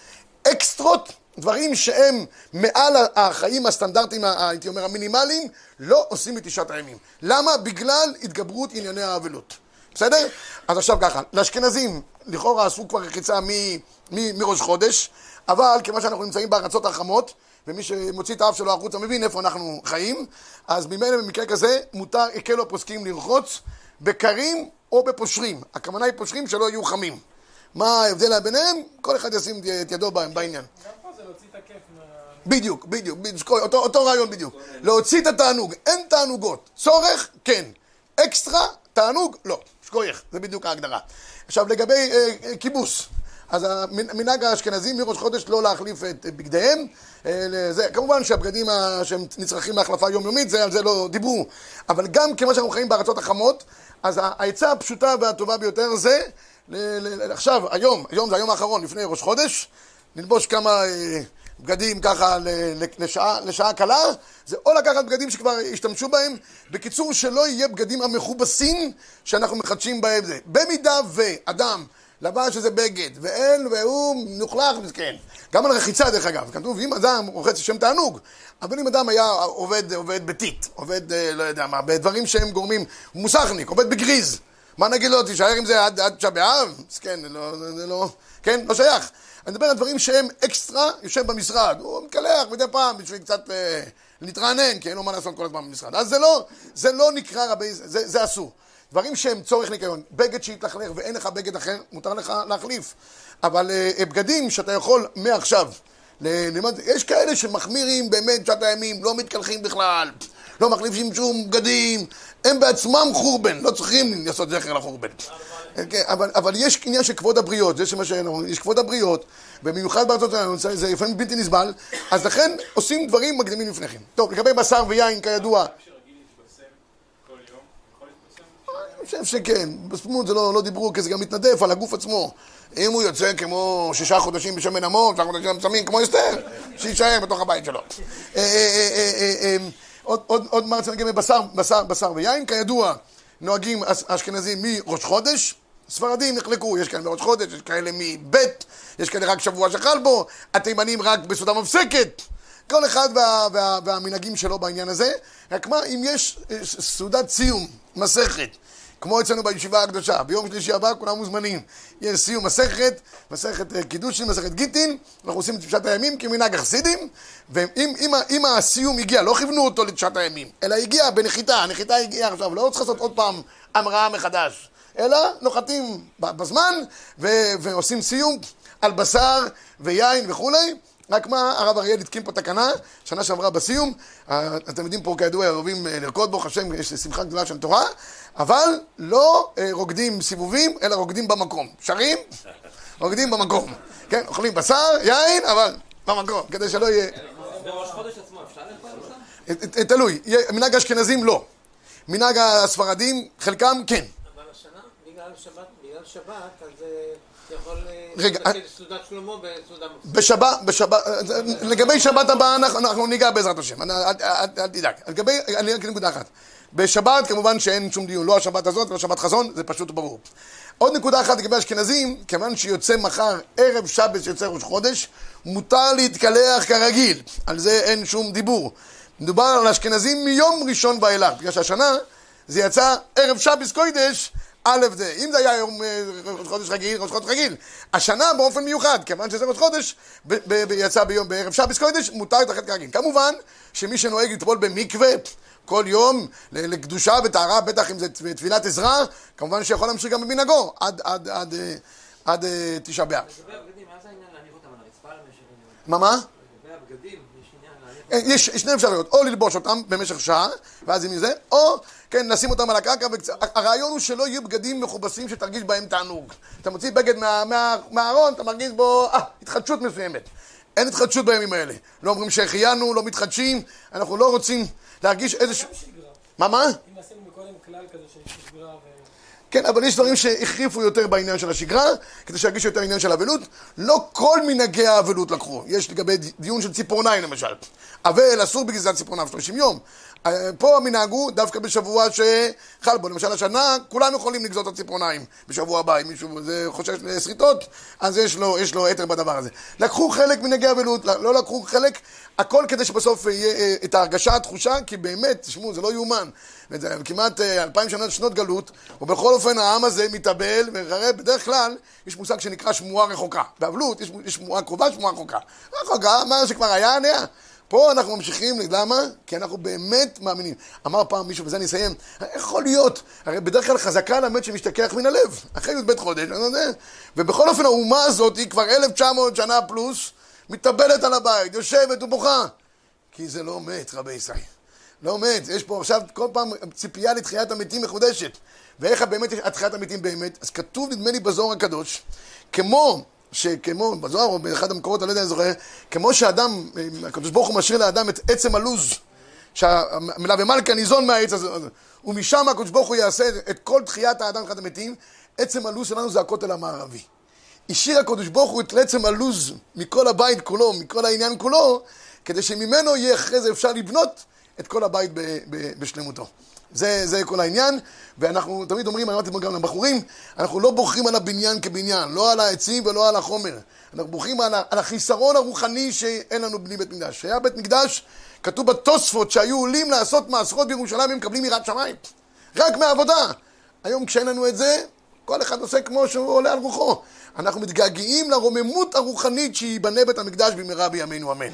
אקסטרות, דברים שהם מעל החיים הסטנדרטיים, הייתי אומר, המינימליים, לא עושים בתשעת הימים. למה? בגלל התגברות ענייני האבלות. בסדר? אז עכשיו ככה, לאשכנזים, לכאורה עשו כבר רחיצה מראש חודש, אבל כיוון שאנחנו נמצאים בארצות החמות, ומי שמוציא את האף שלו החוצה מבין איפה אנחנו חיים, אז ממילא במקרה כזה מותר, הקלו הפוסקים לרחוץ בקרים או בפושרים. הכוונה היא פושרים שלא יהיו חמים. מה ההבדל ביניהם? כל אחד ישים את ידו בעניין. גם פה זה להוציא את הכיף מה... בדיוק, בדיוק, בדיוק, אותו, אותו רעיון בדיוק. להוציא את התענוג, אין תענוגות. צורך, כן. אקסטרה, תענוג, לא. שכוייך, זה בדיוק ההגדרה. עכשיו, לגבי אה, אה, כיבוס. אז המנהג האשכנזים מראש חודש לא להחליף את בגדיהם. אה, לזה, כמובן שהבגדים ה- שהם נצרכים להחלפה יומיומית, זה, על זה לא דיברו. אבל גם כמו שאנחנו חיים בארצות החמות, אז העצה הפשוטה והטובה ביותר זה, ל- ל- עכשיו, היום, היום זה היום האחרון לפני ראש חודש, ללבוש כמה אה, בגדים ככה לשעה, לשעה קלה, זה או לקחת בגדים שכבר השתמשו בהם, בקיצור שלא יהיה בגדים המכובסים שאנחנו מחדשים בהם זה. במידה ואדם לבש איזה בגד, ואין, והוא מלוכלך מסכן. גם על רחיצה דרך אגב, כתוב אם אדם רוחץ לשם תענוג, אבל אם אדם היה עובד, עובד בטיט, עובד אה, לא יודע מה, בדברים שהם גורמים, מוסכניק, עובד בגריז, מה נגיד לו, תישאר עם זה עד עד באב? מסכן, לא, זה לא, כן, לא שייך. אני מדבר על דברים שהם אקסטרה, יושב במשרד, הוא מקלח מדי פעם בשביל קצת אה, להתרענן, כי אין לו מה לעשות כל הזמן במשרד. אז זה לא, זה לא נקרא רבי, זה, זה, זה אסור. דברים שהם צורך ניקיון, בגד שהתלכלך ואין לך בגד אחר, מותר לך להחליף. אבל אה, בגדים שאתה יכול מעכשיו, ל- ללמוד, יש כאלה שמחמירים באמת שעת הימים, לא מתקלחים בכלל, לא מחליפים שום בגדים, הם בעצמם חורבן, לא צריכים לעשות זכר לחורבן. כן, אבל, אבל יש עניין של כבוד הבריות, זה שמה שאנחנו, יש כבוד הבריות, במיוחד בארצות שלנו, זה לפעמים בלתי נסבל, אז לכן עושים דברים מקדימים לפני כן. טוב, לגבי בשר ויין, כידוע, אני חושב שכן, בספמות זה לא, לא דיברו, כי זה גם מתנדף על הגוף עצמו. אם הוא יוצא כמו שישה חודשים בשמן עמוק, שישה חודשים צמים כמו אסתר, שיישאר בתוך הבית שלו. אה, אה, אה, עוד- מה רציתי להגיד בבשר בשר- בשר ויין, כידוע, נוהגים אש- אשכנזים מראש חודש, ספרדים נחלקו, יש כאלה מראש חודש, יש כאלה מב', יש כאלה רק שבוע שחל בו, התימנים רק בסעודה מפסקת. כל אחד וה, וה, והמנהגים שלו בעניין הזה, רק מה, אם יש אה, סעודת סיום, מסכת, כמו אצלנו בישיבה הקדושה, ביום שלישי הבא כולם מוזמנים. יש סיום מסכת, מסכת אה, קידושין, מסכת גיטין, אנחנו עושים את תשעת הימים כמנהג החסידים, ואם הסיום הגיע, לא כיוונו אותו לתשעת הימים, אלא הגיע בנחיתה, הנחיתה הגיעה עכשיו, לא צריך לעשות עוד פעם המראה מחדש, אלא נוחתים בזמן ו- ועושים סיום על בשר ויין וכולי, רק מה, הרב אריאל התקין פה תקנה, שנה שעברה בסיום, אתם יודעים פה כידוע אוהבים אה, לרקוד, ברוך השם, יש שמחה גדולה של תורה, אבל לא אה, רוקדים סיבובים, אלא רוקדים במקום. שרים, רוקדים במקום. כן, אוכלים בשר, יין, אבל במקום, כדי שלא יהיה... בראש חודש עצמו אפשר לאכול אותם? אה, תלוי, מנהג האשכנזים לא. מנהג הספרדים, חלקם כן. אבל השנה, בגלל שבת, בגלל שבת, אז אה, יכול אה, רגע, סעודת שלמה מוסלמית. בשבת, בשבת, אה, לגבי שבת הבאה אנחנו, ניגע בעזרת השם, אל תדאג. לגבי, אני רק נקודה אחת. בשבת כמובן שאין שום דיון, לא השבת הזאת ולא שבת חזון, זה פשוט ברור. עוד נקודה אחת לגבי אשכנזים, כיוון שיוצא מחר ערב שבת שיוצא ראש חודש, מותר להתקלח כרגיל, על זה אין שום דיבור. מדובר על אשכנזים מיום ראשון ואילך, בגלל שהשנה זה יצא ערב שבת קוידש, א' זה, אם זה היה יום אה, ראש חודש רגיל, ראש חודש רגיל. השנה באופן מיוחד, כיוון שזה ראש חודש, ב- ב- יצא ביום, בערב שבת קוידש, מותר להתאחד כרגיל. כמובן שמי שנוהג לטבול במקווה כל יום לקדושה וטהרה, בטח אם זה תפילת עזרא, כמובן שיכול להמשיך גם במנהגו עד, עד, עד, אה, עד אה, תשעה באב. מה מה? לגבי הבגדים, יש שני אפשרויות, או ללבוש אותם במשך שעה, ואז עם זה, או כן, לשים אותם על הקרקע, וקצ... הרעיון הוא שלא יהיו בגדים מכובסים שתרגיש בהם תענוג. אתה מוציא בגד מה- מה- מהארון, אתה מרגיש בו, אה, התחדשות מסוימת. אין התחדשות בימים האלה. לא אומרים שהחיינו, לא מתחדשים, אנחנו לא רוצים להרגיש איזשהו... מה, מה? אם עשינו מקודם כלל כזה של שגרה ו... כן, אבל יש דברים שהחריפו יותר בעניין של השגרה, כדי שירגישו יותר עניין של אבלות. לא כל מנהגי האבלות לקחו. יש לגבי דיון של ציפורניים למשל. אבל אסור בגזרת ציפורניו 30 יום. אה, פה המנהג הוא דווקא בשבוע שחל בו. למשל השנה, כולם יכולים לגזור את הציפורניים בשבוע הבא. אם מישהו זה חושש לשריטות, אז יש לו, יש לו היתר בדבר הזה. לקחו חלק מנהגי האבלות, לא לקחו חלק, הכל כדי שבסוף יהיה אה, את ההרגשה, התחושה, כי באמת, תשמעו, זה לא יאומן. וזה כמעט אה, אלפיים שנה שנות גלות, ובכל אופן העם הזה מתאבל, והרי בדרך כלל יש מושג שנקרא שמועה רחוקה. באבלות יש שמועה קרובה, שמועה רחוקה. רחוקה, מה שכבר היה, נהיה. פה אנחנו ממשיכים, למה? כי אנחנו באמת מאמינים. אמר פעם מישהו, ובזה אני אסיים, יכול להיות, הרי בדרך כלל חזקה למת שמשתכח מן הלב, אחרי י"ב חודש, אני יודע. ובכל אופן האומה הזאת היא כבר 1900 שנה פלוס, מתאבלת על הבית, יושבת ובוכה. כי זה לא מת, רבי ישראל. לא מת, יש פה עכשיו כל פעם ציפייה לתחיית המתים מחודשת. ואיך באמת יש תחיית המתים באמת? אז כתוב, נדמה לי, בזוהר הקדוש, כמו שכמו, בזוהר או באחד המקורות, אני לא יודע, אני זוכר, כמו שאדם, הקדוש ברוך הוא משאיר לאדם את עצם הלוז, שהמלווה מלכה ניזון מהעץ הזה, ומשם הקדוש ברוך הוא יעשה את כל תחיית האדם לתחיית המתים, עצם הלוז שלנו זה הכותל המערבי. השאיר הקדוש ברוך הוא את עצם הלוז מכל הבית כולו, מכל העניין כולו, כדי שממנו יהיה אחרי זה אפשר לבנות את כל הבית בשלמותו. זה, זה כל העניין, ואנחנו תמיד אומרים, אמרתי גם לבחורים, אנחנו לא בוחרים על הבניין כבניין, לא על העצים ולא על החומר. אנחנו בוחרים על, על החיסרון הרוחני שאין לנו בלי בית מקדש. שהיה בית מקדש, כתוב בתוספות שהיו עולים לעשות מעשרות בירושלים, הם מקבלים יראת שמיים. רק מהעבודה. היום כשאין לנו את זה, כל אחד עושה כמו שהוא עולה על רוחו. אנחנו מתגעגעים לרוממות הרוחנית שייבנה בית המקדש במהרה בימינו אמן.